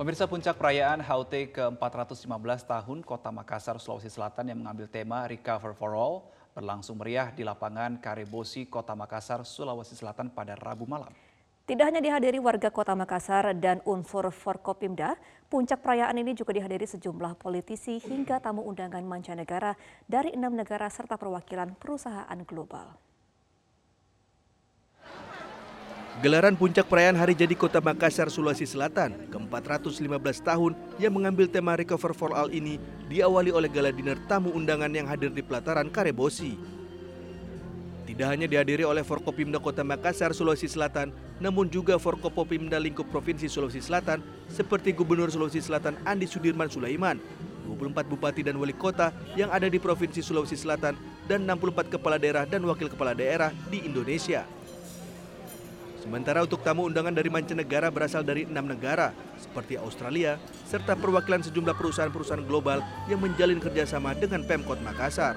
Pemirsa puncak perayaan HUT ke-415 tahun Kota Makassar, Sulawesi Selatan yang mengambil tema Recover for All berlangsung meriah di lapangan Karebosi, Kota Makassar, Sulawesi Selatan pada Rabu malam. Tidak hanya dihadiri warga Kota Makassar dan unsur Forkopimda, puncak perayaan ini juga dihadiri sejumlah politisi hingga tamu undangan mancanegara dari enam negara serta perwakilan perusahaan global. Gelaran puncak perayaan Hari Jadi Kota Makassar, Sulawesi Selatan ke-415 tahun yang mengambil tema Recover for All ini diawali oleh gala dinner tamu undangan yang hadir di pelataran Karebosi. Tidak hanya dihadiri oleh Forkopimda Kota Makassar, Sulawesi Selatan, namun juga Forkopimda Lingkup Provinsi Sulawesi Selatan seperti Gubernur Sulawesi Selatan Andi Sudirman Sulaiman, 24 bupati dan wali kota yang ada di Provinsi Sulawesi Selatan, dan 64 kepala daerah dan wakil kepala daerah di Indonesia. Sementara untuk tamu undangan dari mancanegara berasal dari enam negara, seperti Australia, serta perwakilan sejumlah perusahaan-perusahaan global yang menjalin kerjasama dengan Pemkot Makassar.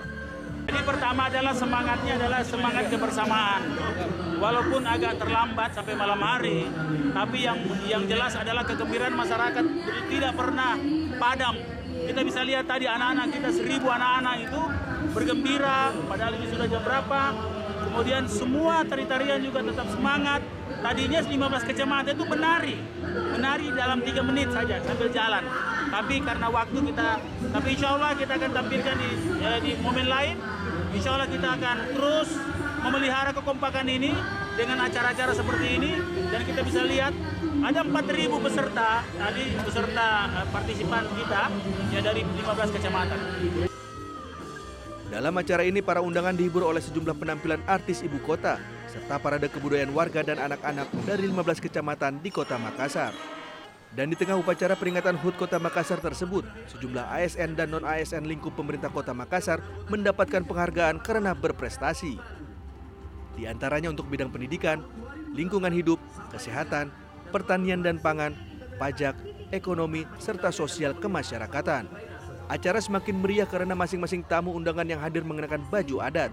Jadi pertama adalah semangatnya adalah semangat kebersamaan. Walaupun agak terlambat sampai malam hari, tapi yang yang jelas adalah kegembiraan masyarakat tidak pernah padam. Kita bisa lihat tadi anak-anak kita seribu anak-anak itu bergembira, padahal ini sudah jam berapa, Kemudian semua tari-tarian juga tetap semangat. Tadinya 15 kecamatan itu menari. Menari dalam tiga menit saja sambil jalan. Tapi karena waktu kita, tapi insya Allah kita akan tampilkan di, ya, di momen lain. Insya Allah kita akan terus memelihara kekompakan ini dengan acara-acara seperti ini. Dan kita bisa lihat ada 4.000 peserta, tadi peserta eh, partisipan kita ya dari 15 kecamatan. Dalam acara ini para undangan dihibur oleh sejumlah penampilan artis ibu kota serta parade kebudayaan warga dan anak-anak dari 15 kecamatan di Kota Makassar. Dan di tengah upacara peringatan HUT Kota Makassar tersebut, sejumlah ASN dan non-ASN lingkup pemerintah Kota Makassar mendapatkan penghargaan karena berprestasi. Di antaranya untuk bidang pendidikan, lingkungan hidup, kesehatan, pertanian dan pangan, pajak, ekonomi, serta sosial kemasyarakatan. Acara semakin meriah karena masing-masing tamu undangan yang hadir mengenakan baju adat.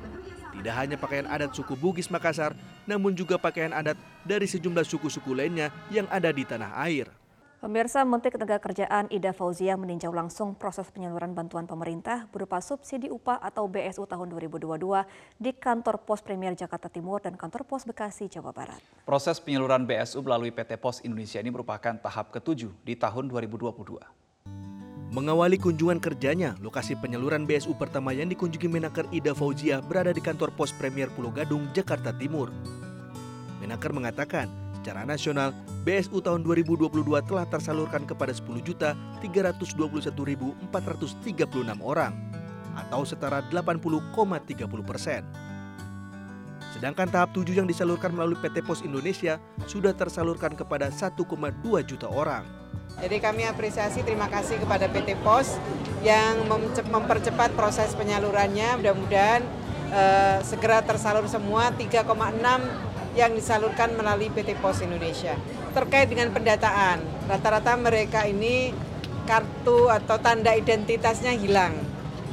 Tidak hanya pakaian adat suku Bugis Makassar, namun juga pakaian adat dari sejumlah suku-suku lainnya yang ada di tanah air. Pemirsa Menteri Ketenagakerjaan Ida Fauzia meninjau langsung proses penyaluran bantuan pemerintah berupa subsidi upah atau BSU tahun 2022 di kantor Pos Premier Jakarta Timur dan kantor Pos Bekasi, Jawa Barat. Proses penyaluran BSU melalui PT Pos Indonesia ini merupakan tahap ketujuh di tahun 2022. Mengawali kunjungan kerjanya, lokasi penyaluran BSU pertama yang dikunjungi Menaker Ida Fauzia berada di kantor Pos Premier Pulau Gadung, Jakarta Timur. Menaker mengatakan, secara nasional, BSU tahun 2022 telah tersalurkan kepada 10.321.436 orang atau setara 80,30 persen. Sedangkan tahap 7 yang disalurkan melalui PT Pos Indonesia sudah tersalurkan kepada 1,2 juta orang. Jadi kami apresiasi terima kasih kepada PT Pos yang mempercepat proses penyalurannya. Mudah-mudahan uh, segera tersalur semua 3,6 yang disalurkan melalui PT Pos Indonesia. Terkait dengan pendataan, rata-rata mereka ini kartu atau tanda identitasnya hilang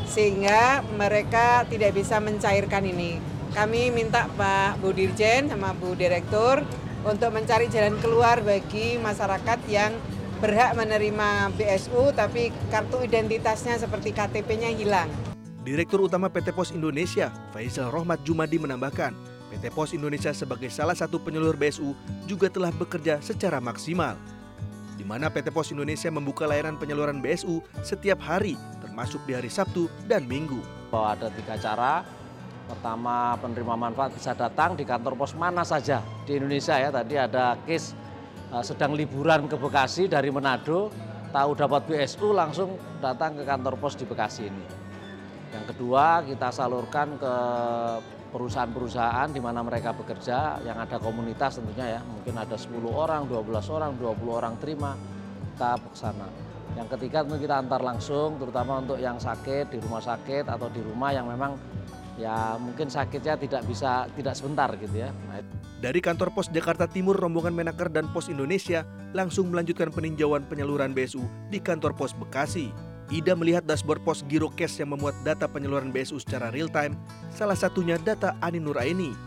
sehingga mereka tidak bisa mencairkan ini. Kami minta Pak Bu Dirjen sama Bu Direktur untuk mencari jalan keluar bagi masyarakat yang berhak menerima BSU tapi kartu identitasnya seperti KTP-nya hilang. Direktur Utama PT Pos Indonesia, Faisal Rohmat Jumadi menambahkan, PT Pos Indonesia sebagai salah satu penyalur BSU juga telah bekerja secara maksimal. Di mana PT Pos Indonesia membuka layanan penyaluran BSU setiap hari, termasuk di hari Sabtu dan Minggu. Bahwa ada tiga cara, pertama penerima manfaat bisa datang di kantor pos mana saja di Indonesia ya. Tadi ada case sedang liburan ke Bekasi dari Manado, tahu dapat BSU langsung datang ke kantor pos di Bekasi ini. Yang kedua kita salurkan ke perusahaan-perusahaan di mana mereka bekerja yang ada komunitas tentunya ya mungkin ada 10 orang, 12 orang, 20 orang terima kita ke sana. Yang ketiga tentu kita antar langsung terutama untuk yang sakit di rumah sakit atau di rumah yang memang ya mungkin sakitnya tidak bisa tidak sebentar gitu ya. Dari kantor Pos Jakarta Timur, rombongan Menaker dan Pos Indonesia langsung melanjutkan peninjauan penyaluran BSU di kantor Pos Bekasi. Ida melihat dashboard pos Girokes yang memuat data penyaluran BSU secara real time, salah satunya data Ani Nuraini.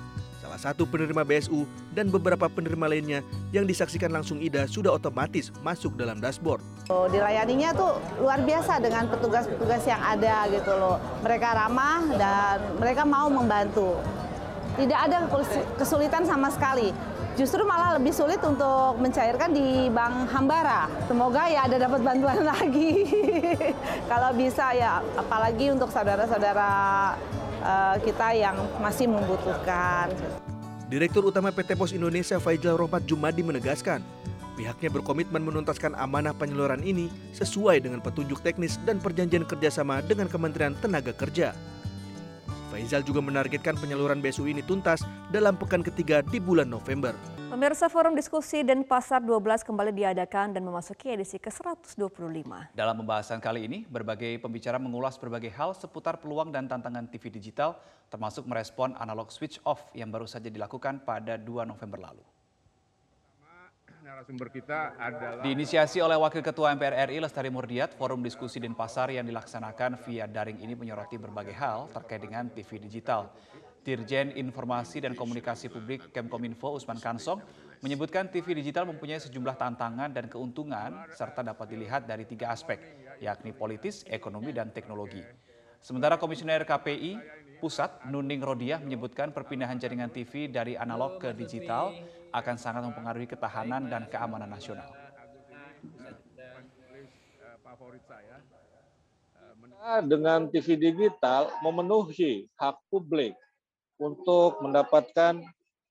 Satu penerima BSU dan beberapa penerima lainnya yang disaksikan langsung Ida sudah otomatis masuk dalam dashboard. Oh, dilayaninya tuh luar biasa dengan petugas-petugas yang ada gitu loh. Mereka ramah dan mereka mau membantu. Tidak ada kesulitan sama sekali. Justru malah lebih sulit untuk mencairkan di Bank Hambara. Semoga ya ada dapat bantuan lagi. Kalau bisa ya, apalagi untuk saudara-saudara uh, kita yang masih membutuhkan. Direktur Utama PT Pos Indonesia Faijal Rohmat Jumadi menegaskan, pihaknya berkomitmen menuntaskan amanah penyaluran ini sesuai dengan petunjuk teknis dan perjanjian kerjasama dengan Kementerian Tenaga Kerja. Faizal juga menargetkan penyaluran BSU ini tuntas dalam pekan ketiga di bulan November. Pemirsa Forum Diskusi dan Pasar 12 kembali diadakan dan memasuki edisi ke-125. Dalam pembahasan kali ini, berbagai pembicara mengulas berbagai hal seputar peluang dan tantangan TV digital, termasuk merespon analog switch off yang baru saja dilakukan pada 2 November lalu narasumber kita adalah... Diinisiasi oleh Wakil Ketua MPR RI Lestari Murdiat, forum diskusi Denpasar yang dilaksanakan via daring ini menyoroti berbagai hal terkait dengan TV digital. Dirjen Informasi dan Komunikasi Publik Kemkominfo Usman Kansong menyebutkan TV digital mempunyai sejumlah tantangan dan keuntungan serta dapat dilihat dari tiga aspek, yakni politis, ekonomi, dan teknologi. Sementara Komisioner KPI Pusat Nuning Rodiah menyebutkan perpindahan jaringan TV dari analog ke digital akan sangat mempengaruhi ketahanan dan keamanan nasional. Dengan TV digital memenuhi hak publik untuk mendapatkan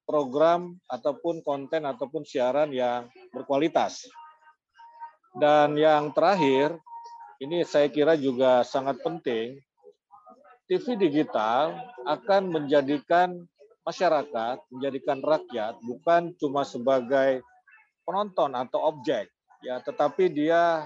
program ataupun konten ataupun siaran yang berkualitas. Dan yang terakhir, ini saya kira juga sangat penting, TV digital akan menjadikan masyarakat, menjadikan rakyat bukan cuma sebagai penonton atau objek, ya, tetapi dia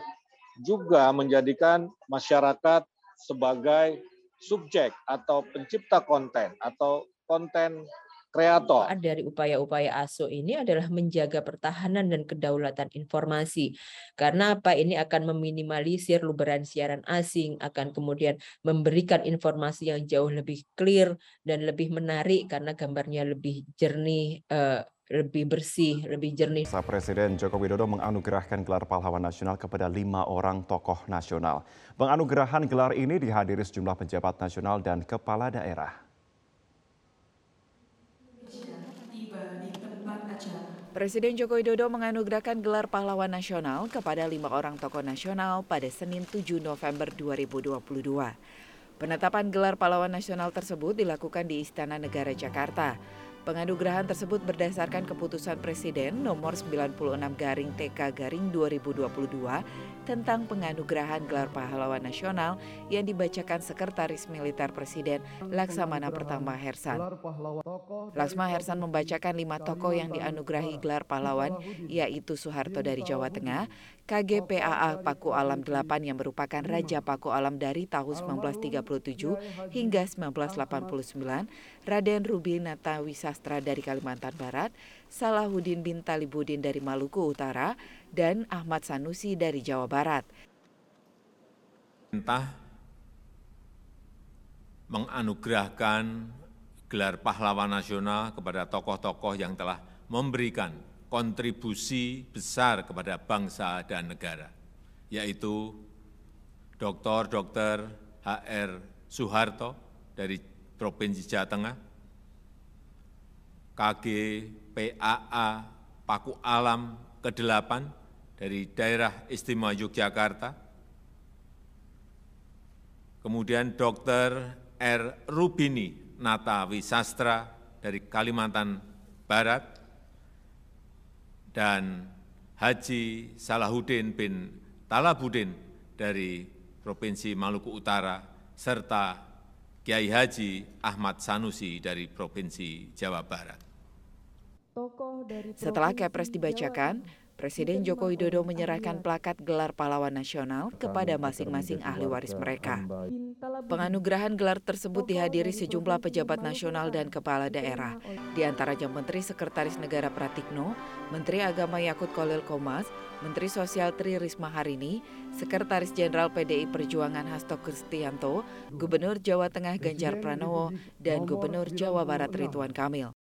juga menjadikan masyarakat sebagai subjek atau pencipta konten atau konten kreator. Dari upaya-upaya ASO ini adalah menjaga pertahanan dan kedaulatan informasi. Karena apa? Ini akan meminimalisir luberan siaran asing, akan kemudian memberikan informasi yang jauh lebih clear dan lebih menarik karena gambarnya lebih jernih, uh, lebih bersih, lebih jernih. Presiden Joko Widodo menganugerahkan gelar pahlawan nasional kepada lima orang tokoh nasional. Penganugerahan gelar ini dihadiri sejumlah pejabat nasional dan kepala daerah. Presiden Joko Widodo menganugerahkan gelar pahlawan nasional kepada lima orang tokoh nasional pada Senin 7 November 2022. Penetapan gelar pahlawan nasional tersebut dilakukan di Istana Negara Jakarta. Penganugerahan tersebut berdasarkan keputusan Presiden nomor 96 garing TK garing 2022 tentang penganugerahan gelar pahlawan nasional yang dibacakan Sekretaris Militer Presiden Laksamana Pertama Hersan. Laksma Hersan membacakan lima tokoh yang dianugerahi gelar pahlawan yaitu Soeharto dari Jawa Tengah, KGPAA Paku Alam 8 yang merupakan Raja Paku Alam dari tahun 1937 hingga 1989, Raden Rubi Nata Wisastra dari Kalimantan Barat, Salahuddin bin Talibudin dari Maluku Utara, dan Ahmad Sanusi dari Jawa Barat. Entah menganugerahkan gelar pahlawan nasional kepada tokoh-tokoh yang telah memberikan kontribusi besar kepada bangsa dan negara, yaitu Dr. Dr. HR Soeharto dari Provinsi Jawa Tengah, KG PAA Paku Alam ke-8 dari daerah istimewa Yogyakarta, kemudian Dr. R. Rubini Nata Wisastra dari Kalimantan Barat, dan Haji Salahuddin bin Talabudin dari Provinsi Maluku Utara, serta Kiai Haji Ahmad Sanusi dari Provinsi Jawa Barat. Setelah Kepres dibacakan, Presiden Joko Widodo menyerahkan plakat gelar pahlawan nasional kepada masing-masing ahli waris mereka. Penganugerahan gelar tersebut dihadiri sejumlah pejabat nasional dan kepala daerah, di antaranya Menteri Sekretaris Negara Pratikno, Menteri Agama Yakut Kolil Komas, Menteri Sosial Tri Risma Harini, Sekretaris Jenderal PDI Perjuangan Hasto Kristianto, Gubernur Jawa Tengah Ganjar Pranowo, dan Gubernur Jawa Barat Ridwan Kamil.